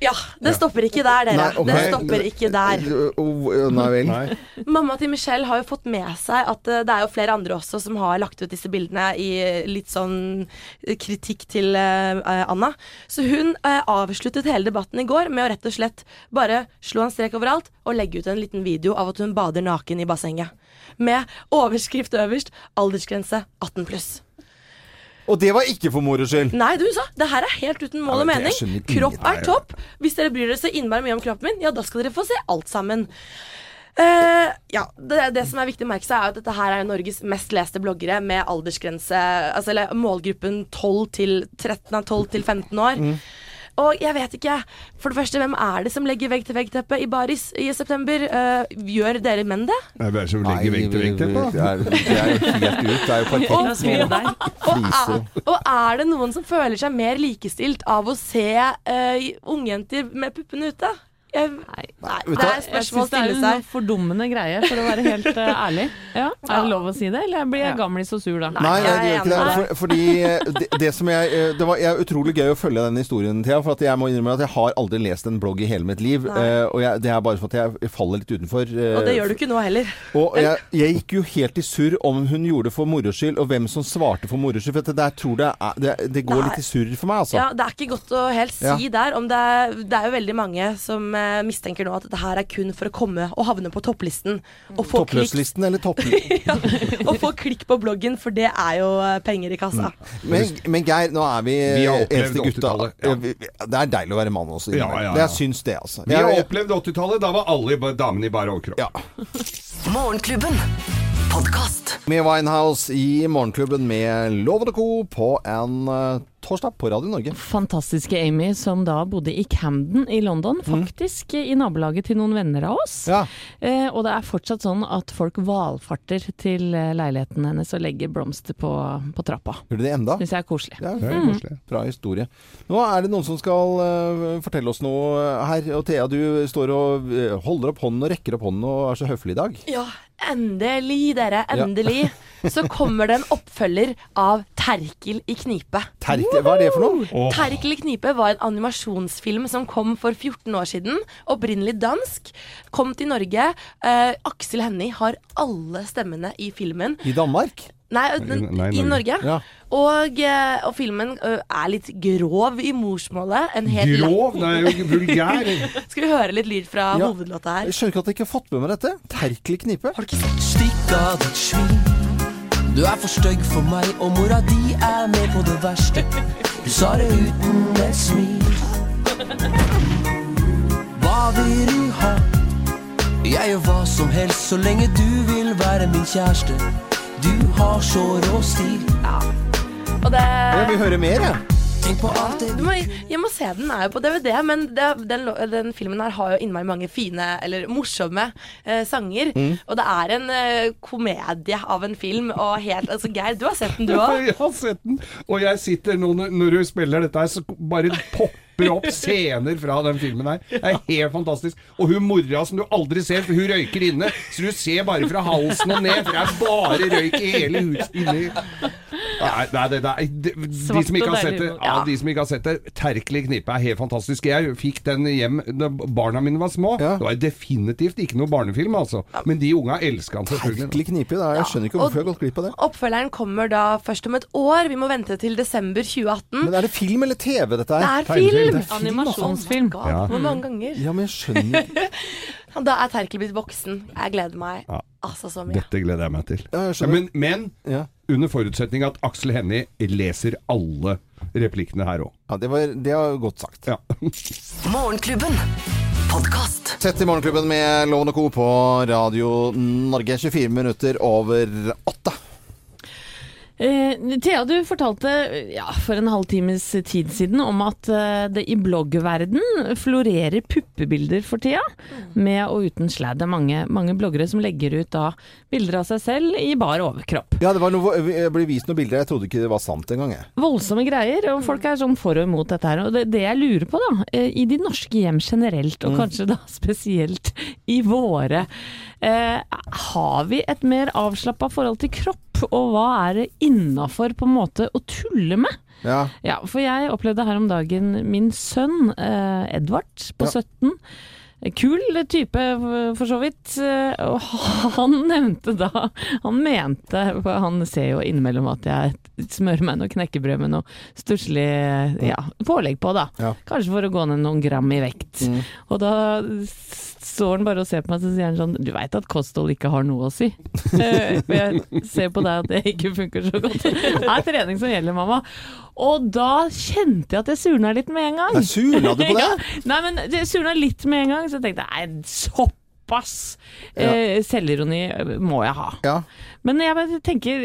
Ja, det stopper ikke der, dere. Nei, okay. Det stopper ikke der. Nei vel. Mamma til Michelle har jo fått med seg at eh, det er jo flere andre også som har lagt ut disse bildene i litt sånn eh, kritikk til eh, Anna. Så hun avsluttet hele debatten i går med å rett og slett bare slå en strek overalt og legge ut en liten video av at hun bader naken i bassenget. Med overskrift øverst 'aldersgrense 18 pluss'. Og det var ikke for moro skyld. Nei, du sa det her er helt uten mål og ja, mening. Kropp er topp. Hvis dere bryr dere så innmari mye om kroppen min, ja, da skal dere få se alt sammen. Uh, ja, det, det som er viktig å merke seg, er at dette her er Norges mest leste bloggere med aldersgrense Altså eller målgruppen 12 til 13 av 12 til 15 år. Mm. Og jeg vet ikke, for det første, hvem er det som legger vegg-til-vegg-teppe i baris i september? Uh, gjør dere menn det? Hvem er det som legger vegg-til-vegg-teppe? Det er, det er jo helt ut. Det er jo perfekt. Og, og. Og er det noen som føler seg mer likestilt av å se uh, ungjenter med puppene ute? Jeg, nei, nei, det er et Jeg spørsmål å stille seg. det er en seg. fordummende greie, for å være helt uh, ærlig. Ja, Er det lov å si det, eller blir jeg gamlis og sur da? Nei, det jeg gjør ikke det. For, fordi eh, det, det som jeg eh, Det var jeg, utrolig gøy å følge den historien, Thea. For at jeg må innrømme at jeg har aldri lest en blogg i hele mitt liv. Eh, og jeg, det er bare for at jeg faller litt utenfor. Uh, Og det gjør du ikke nå heller. Og jeg, jeg gikk jo helt i surr om hun gjorde det for moro skyld, og hvem som svarte for moro skyld. For det der tror jeg er, det, det går Nei. litt i surr for meg, altså. Ja, Det er ikke godt å helt si Ja. der. Om det, er, det er jo veldig mange som eh, mistenker nå at dette her er kun for å komme og havne på topplisten. Og få, Toppløslisten eller topp... <laughs> ja, og få klikk på bloggen, for det er jo eh, penger i kassa. Men, men Geir, nå er vi, Vi har opplevd eneste gutta. ja. Det er deilig å være mann også. Ja, ja, ja. Det Jeg syns det, altså. Vi har opplevd 80-tallet. Da var alle damene i bare overkropp. Ja. Morgenklubben. Podkast. Med Winehouse i Morgenklubben med Lov og Co. på en eh, torsdag på Radio Norge. fantastiske Amy som da bodde i Camden i London, faktisk i nabolaget til noen venner av oss. Ja. Eh, og det er fortsatt sånn at folk valfarter til eh, leiligheten hennes og legger blomster på, på trappa. Gjør de det enda? Syns jeg er koselig. Ja, Det er koselig. Bra historie. Nå er det noen som skal uh, fortelle oss noe her. Og Thea, du står og holder opp hånden og rekker opp hånden og er så høflig i dag. Ja, endelig, dere. Endelig. Så kommer det en oppfølger av Terkel i knipe. Terkel, hva er det for noe? Oh. Terkel i knipe var en animasjonsfilm som kom for 14 år siden. Opprinnelig dansk. Kom til Norge. Eh, Aksel Hennie har alle stemmene i filmen. I Danmark? Nei, den, nei, i Norge. Ja. Og, eh, og filmen er litt grov i morsmålet. En helt Grov? Det er jo vulgær. <laughs> Skal vi høre litt lyd fra Ja. hovedlåta her? Jeg skjønner ikke at jeg ikke har fått med meg dette. Terkelig knipe. Har du ikke sett? Stikk av ditt svin. Du er for stygg for meg, og mora di er med på det verste. Du sa det uten et smil. Hva vil du ha? Jeg gjør hva som helst så lenge du vil være min kjæreste. Du har så rå stil. Og det Jeg vil høre mer, jeg. Tenk på alt det du må, jeg må se den, er jo på DVD, men det, den, den filmen her har jo innmari mange fine, eller morsomme, eh, sanger. Og det er en eh, komedie av en film, og helt Altså, Geir, du har sett den, du <laughs> òg? Jeg har sett den. Og jeg sitter nå når- når du spiller dette her, så bare popper opp scener fra den filmen her. Det er helt fantastisk. Og hun mora som du aldri ser, for hun røyker inne. Så du ser bare fra halsen og ned, for det er bare røyk i hele huset inni. Nei, nei, det, nei. er, de, de, som ikke har sett det, ja, de som ikke har sett det, Terkelig knipe er helt fantastisk. Jeg fikk den hjem da barna mine var små. Ja. Det var definitivt ikke noe barnefilm, altså. Men de unga elska den selvfølgelig. Terkelig knipe. da. Jeg skjønner ikke hvorfor jeg har gått glipp av det. Oppfølgeren kommer da først om et år. Vi må vente til desember 2018. Men er det film eller TV, dette Det er film! Er film, Animasjonsfilm. Ja. Hvor mange ganger? Ja, men jeg skjønner. <laughs> Da er Terkel blitt voksen. Jeg gleder meg Ja. altså så mye. Dette gleder jeg meg til. Ja, jeg Ja, men, men Ja. under forutsetning at Aksel Hennie leser alle replikkene her òg. Ja, det, var, det er godt sagt. Ja. <laughs> Morgenklubben. Podkast. Sett i Morgenklubben med Loven og Co. på Radio Norge. 24 minutter over åtte. Eh, Thea, du fortalte ja, for en halvtimes tid siden om at eh, det i bloggverden florerer puppebilder for tida, med og uten. Det er mange, mange bloggere som legger ut da bilder av seg selv i bar overkropp. Ja, det var noe, jeg ble vist noen bilder. Jeg trodde ikke det var sant engang. Voldsomme greier, og folk er sånn for og imot dette her. Og det, det jeg lurer på, da, eh, i de norske hjem generelt, og kanskje da spesielt i våre, eh, har vi et mer avslappa forhold til kropp? Og hva er det innafor på en måte å tulle med? Ja. Ja, for jeg opplevde her om dagen min sønn eh, Edvard på Ja. 17. Kul type, for- så vidt. eh, Og <laughs> han nevnte da Han mente for Han ser jo innimellom at jeg smører meg noe knekkebrød med noe stusslig ja, pålegg på, da. Kanskje for å gå ned noen gram i vekt. Mm. Og da står han bare og ser på meg, så sier han sånn Du veit at kosthold ikke har noe å si? Eh, For jeg ser på deg at det ikke funker så godt. Det er trening som gjelder, mamma. Og da kjente jeg at jeg surna litt med en gang. Nei, surna du på <laughs> det? Ja. Nei, men jeg surna litt med en gang, så jeg tenkte nei, såpass ja. selvironi må jeg ha. Ja. Men jeg tenker,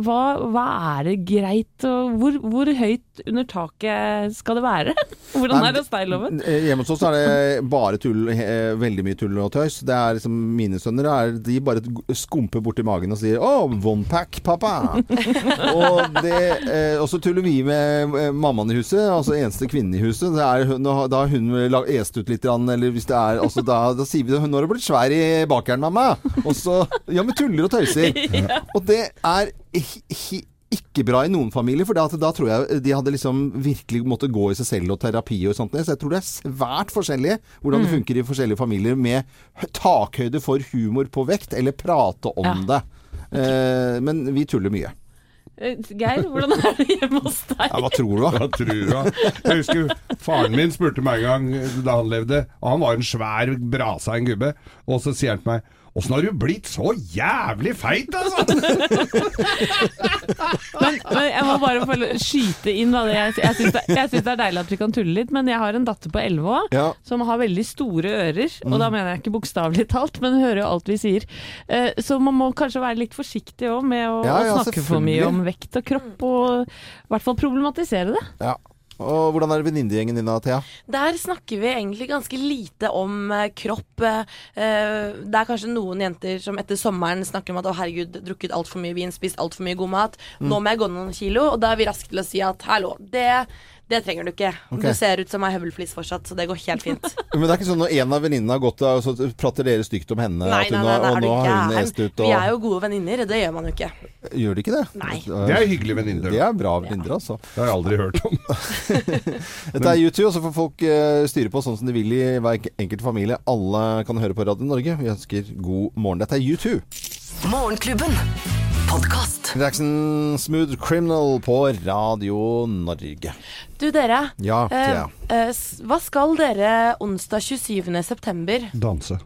hva, hva er det greit, og hvor, hvor høyt under taket skal det være? <laughs> Hvordan Nei, er det hos deg, Loven? Hjemme hos oss er det bare tull, eh, veldig mye tull og tøys. Det er liksom Mine sønner er, de bare skumper borti magen og sier 'Å, oh, onepack, pappa'. <laughs> og, det, eh, og så tuller vi med eh, mammaen i huset, altså eneste kvinnen i huset. Det er, da har hun est ut litt, eller hvis det er altså, da, da sier vi det 'Nå har du blitt svær i bakeren, mamma'. Og så Ja, vi tuller og tøyser. <laughs> <laughs> Og det er hi- hi- ikke bra i noen familier, for da, da tror jeg de hadde liksom virkelig måttet gå i seg selv og terapi og sånt. Så jeg tror det er svært forskjellig hvordan det funker i forskjellige familier med takhøyde for humor på vekt, eller prate om Ja. det. Eh, men vi tuller mye. Eh, Geir, hvordan er det hjemme hos deg? Ja, hva tror du, da? Hva tror du? da? Jeg husker faren min spurte meg en gang da han levde, og han var en svær brasa en gubbe, og så sier han til meg Åssen har du blitt så jævlig feit, altså? <laughs> Men, men jeg må bare få skyte inn da. Jeg, jeg syns det, det er deilig at vi kan tulle litt, men jeg har en datter på 11 år Ja. som har veldig store ører. Og da mener jeg ikke bokstavelig talt, men hun hører jo alt vi sier. Eh, Så man må kanskje være litt forsiktig òg med å, Ja, ja, å snakke for mye om vekt og kropp, og i hvert fall problematisere det. Ja. Og hvordan er venninnegjengen din da, Thea? Der snakker vi egentlig ganske lite om eh, kropp. eh, eh, det er kanskje noen jenter som etter sommeren snakker om at å herregud, drukket altfor mye vin, spist altfor mye god mat. Mm. Nå må jeg gå ned noen kilo. Og da er vi raske til å si at hallo, det, det trenger du ikke. Okay. Du ser ut som ei høvelflis fortsatt, så det går helt fint. <laughs> Men det er ikke sånn når en av venninnene har gått og så prater dere stygt om henne? Nei, at nei, nei, har, nei, og nå har hun est ut Vi er jo gode venninner, det gjør man jo ikke. Gjør de ikke det? Nei. Det er hyggelige venninner. Det er bra venninner, altså. Det har jeg aldri hørt om. <laughs> Dette er YouTube, og så får folk eh, styre på sånn som de vil i hver enkelt familie. Alle kan høre på Radio Norge. Vi ønsker god morgen. Dette er YouTube. Morgenklubben. Podkast. Jackson Smooth Criminal på Radio Norge. Du dere, Ja, eh, eh, hva skal dere onsdag 27. september? Danse.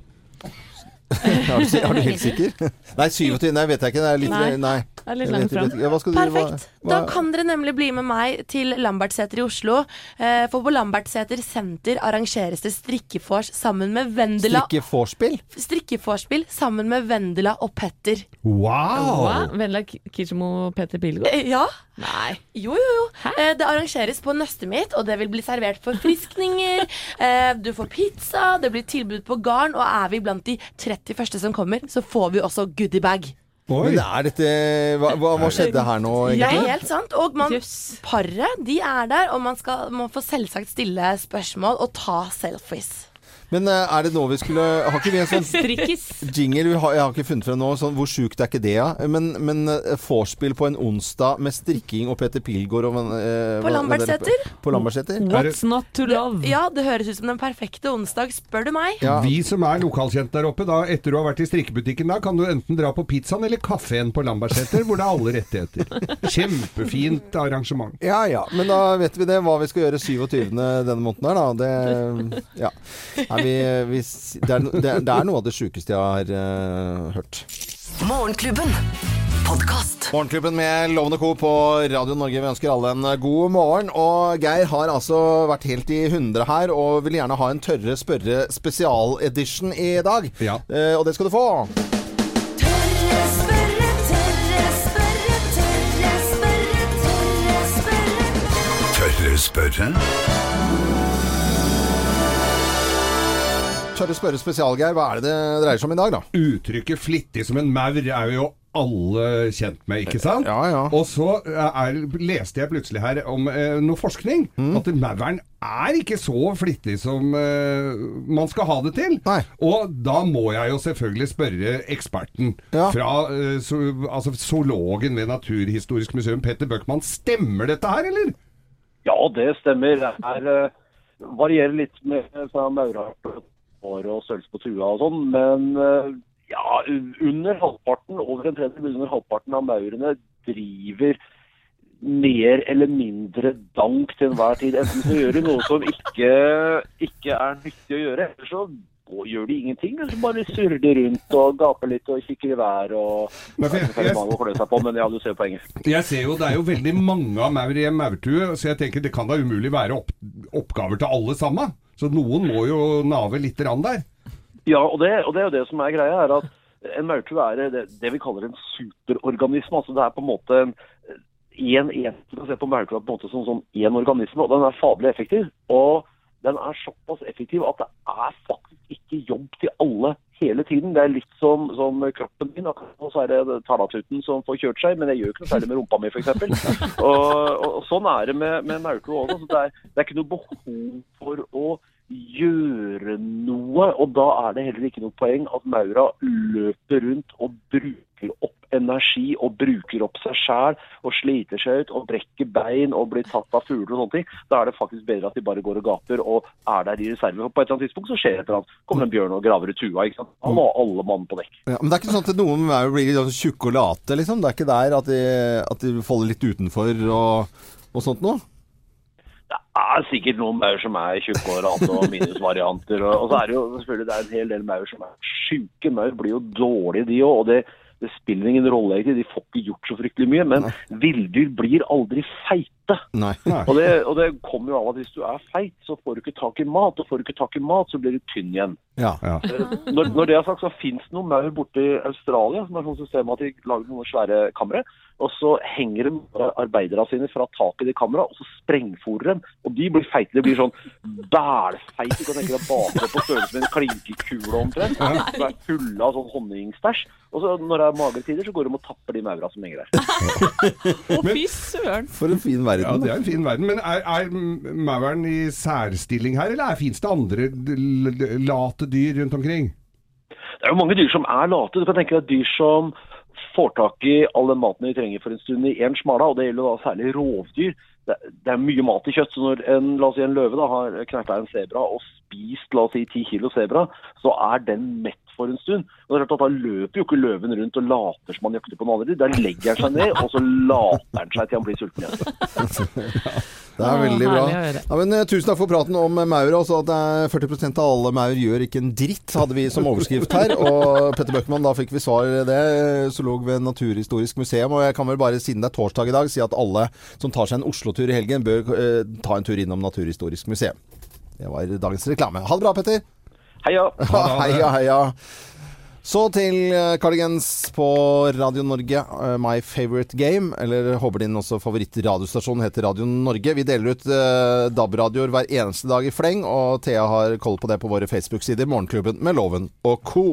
<laughs> Er du, er du helt sikker? <laughs> Nei, 27. Nei, vet jeg ikke. Det er litt Nei. Nei. Det er litt langt fram. Ja, hva Perfekt. hva- Da kan dere nemlig bli med meg til Lambertseter i Oslo. Eh, For på Lambertseter senter arrangeres det strikkefors sammen med Vendela Strikkeforspill? Strikkeforspill sammen med Vendela og Petter. Wow! Hva? Vendela K- og Petter Pilgaard? Eh, Ja. Nei. Jo, jo, jo. Eh, Det arrangeres på nøstet mitt, og det vil bli servert forfriskninger. <laughs> Eh, Du får pizza, det blir tilbud på garn, og er vi blant de 30 første som kommer, så får vi også goodiebag. Oi. Men er dette hva, hva, hva skjedde her nå, egentlig? Det er helt sant. Og man, paret de er der, og man, skal, man får selvsagt stille spørsmål og ta selfies. Men eh, er det nå vi skulle Har ikke vi en sånn Strikkis. jingle? Vi har, jeg har ikke funnet frem nå. Sånn, hvor sjukt er ikke det, ja? Men, men eh, vorspiel på en onsdag med strikking og Peter Pilgaard og eh, På Lambertseter? På Lambertseter? What's not to love? Ja, det høres ut som den perfekte onsdag, spør du meg. Ja. Vi som er lokalkjent der oppe, da, etter du har vært i strikkebutikken, da kan du enten dra på pizzaen eller kafeen på Lambertseter, hvor det er alle rettigheter. Kjempefint arrangement. Ja ja, men da vet vi det, hva vi skal gjøre 27. denne måneden her, da. Det, ja. Er vi, vi, det, er, det, det er noe av det sjukeste jeg har uh, hørt. Morgenklubben. Podcast. Morgenklubben med Lovende Co. på Radio Norge. Vi ønsker alle en god morgen. Og Geir har altså vært helt i hundre her, og vil gjerne ha en tørre spørre spesialedition i dag. Ja. Uh, og det skal du få. Tørre spørre, tørre spørre, tørre spørre, tørre spørre. Tørre spørre? Tørre spørre Spesialgeir, Hva er det det dreier seg om i dag, da? Uttrykket 'flittig som en maur' er jo alle kjent med, ikke sant? Ja, ja. Og så er, leste jeg plutselig her om eh, noe forskning. Mm. At mauren er ikke så flittig som eh, man skal ha det til. Nei. Og da må jeg jo selvfølgelig spørre eksperten Ja. fra eh, so, altså zoologen ved Naturhistorisk museum, Petter Bøckmann. Stemmer dette her, eller? Ja, det stemmer. Det er, eh, varierer litt med fra maurart og og størrelse på trua og sånn, men eh, ja, under halvparten, over en tredjedel under halvparten av maurene driver mer eller mindre dank til enhver tid. Enten så gjør de noe som ikke, ikke er nyttig å gjøre, eller så gjør de ingenting. Eller så bare surrer de rundt og gaper litt og kikker i været og Men jeg, jeg- seg på, men ja, du ser poenget. Jeg ser jo det er jo veldig mange av maur i en maurtue, så jeg tenker det kan da umulig være opp, oppgaver til alle sammen. Så noen må jo nave litt der. Ja, og det, og det er jo det som er greia, er at en maurtue er det, det vi kaller en superorganisme. Altså det er på en måte en en, en, se på maurtua på en måte som sånn organisme, og den er fabelig effektiv. Og den er såpass effektiv at det er faktisk ikke jobb til alle hele tiden. Det er litt som, som kroppen min. Og så er det talatuten som får kjørt seg, men jeg gjør ikke noe særlig med rumpa mi, f.eks. <laughs> Og, og, sånn er det med, med maurtue også. Så det er, det er ikke noe behov for å gjøre noe, og da er det heller ikke noe poeng at maura løper rundt og bruker opp energi og bruker opp seg sjæl og sliter seg ut og brekker bein og blir tatt av fugler og sånne ting. Da er det faktisk bedre at de bare går og gaper og er der i reserve. For på et eller annet tidspunkt så skjer et eller annet. Kommer en bjørn og graver i tua. ikke sant? Da må alle mann på dekk. Ja, men det er ikke sånn at noen blir tjukke og late, liksom? Det er ikke der at de, at de faller litt utenfor og, og sånt noe? det er sikkert noen maur som er tjukke og rate og minusvarianter. Og, og så er det jo selvfølgelig det er en hel del maur som er sjuke. Maur blir jo dårlige, de òg. Og det, det spiller ingen rolle, egentlig. De får ikke gjort så fryktelig mye. Men villdyr blir aldri feite. Nei. Og det, og det kommer jo av at hvis du er feit, så får du ikke tak i mat. Og får du ikke tak i mat, så blir du tynn igjen. Ja. Når, når det er sagt, så finnes det noen maur borte i Australia som er sånn system at de lager noen svære kamre. Og så henger de arbeiderne sine fra taket i de kamera, og så sprengfòrer dem. Og de blir feite. De blir sånn bælfeite. Du kan tenke deg bakre på størrelse med en klinkekule omtrent. Som er fulle av sånn honningstæsj. Og så når det er magre tider, så går de og tapper de maura som henger der. <laughs> Å, fy søren! For en fin verden. Ja, det er en fin verden. Men er, er mauren i særstilling her, eller fins det andre late dyr rundt omkring? Det er jo mange dyr som er late. Du kan tenke deg dyr som får tak i all den maten de trenger for en stund i en smala, og det gjelder da særlig rovdyr. Det, det er mye mat i kjøtt, så når en, la oss si en løve da, har knerta en sebra og spist la oss si 10 kilo sebra, så er den mett for en stund. Og det er klart at Da løper jo ikke løven rundt og later som han jakter på noen andre. Da legger han seg ned, og så later han seg til han blir sulten igjen. <laughs> Det er veldig bra. Ja, men, eh, tusen takk for praten om eh, maur. Altså, at er 40% av alle maur gjør ikke en dritt, hadde vi som overskrift her. <laughs> Og Petter Bøckmann, da fikk vi svar i det. Zoolog ved Naturhistorisk museum. Og jeg kan vel bare, siden det er torsdag i dag, si at alle som tar seg en Oslo-tur i helgen, bør eh, ta en tur innom Naturhistorisk museum. Det var dagens reklame. Ha det bra, Petter. Heia! <laughs> heia, heia. Så til eh, Cardigans på Radio Norge, eh, My Favorite Game. Eller håper din også favorittradiostasjon heter Radio Norge. Vi deler ut eh, DAB-radioer hver eneste dag i fleng, og Thea har koll på det på våre Facebook-sider. Morgenklubben med Loven og co.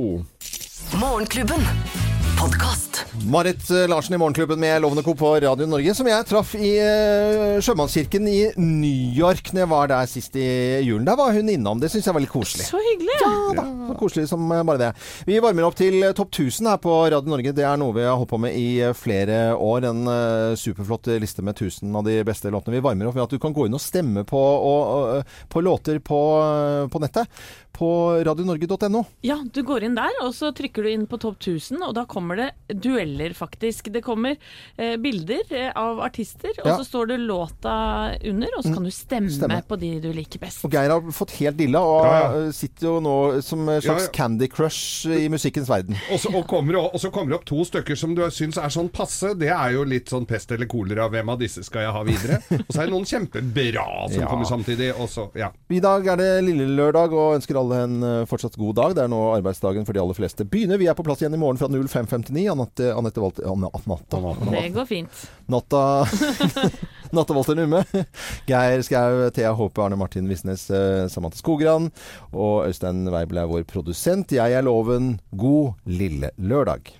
Morgenklubben. Podkast. Marit eh, Larsen i Morgenklubben med Lovende Co. på Radio Norge, som jeg traff i eh, Sjømannskirken i New York når jeg var der sist i julen. Der var hun innom. Det syns jeg var litt koselig. Så hyggelig! Ja da, så koselig som eh, bare det. Vi varmer opp til topp 1000 her på Radio Norge. Det er noe vi har holdt på med i flere år. En superflott liste med 1000 av de beste låtene. Vi varmer opp ved at du kan gå inn og stemme på, og, og, på låter på, på nettet. På radionorge.no. Ja, du går inn der, og så trykker du inn på topp 1000, og da kommer det dueller, faktisk. Det kommer eh, bilder eh, av artister, og Ja. så står det låta under, og så kan du stemme, stemme. på de du liker best. Og Geir har fått helt dilla, og Ja, ja. eh, sitter jo nå som en slags Ja, ja. Candy Crush i musikkens verden. Og så, og kommer, og så kommer det opp to stykker som du syns er sånn passe. Det er jo litt sånn pest eller kolera. Hvem av disse skal jeg ha videre? <laughs> Og så er det noen kjempebra som Ja. kommer samtidig. også. ja. I dag er det lille lørdag, og ønsker alle en eh, fortsatt god dag. Det er nå arbeidsdagen for de aller fleste begynner. Vi er på plass igjen i morgen fra 05.59. Anette, Anette Walter Natta. Det går fint. Natta <laughs> Natta Walter Numme. Geir Skau, Thea Håpe, Arne Martin Visnes, eh, Samantha Skogran. Og Øystein Weibel er vår produsent. Jeg er Loven. God lille lørdag.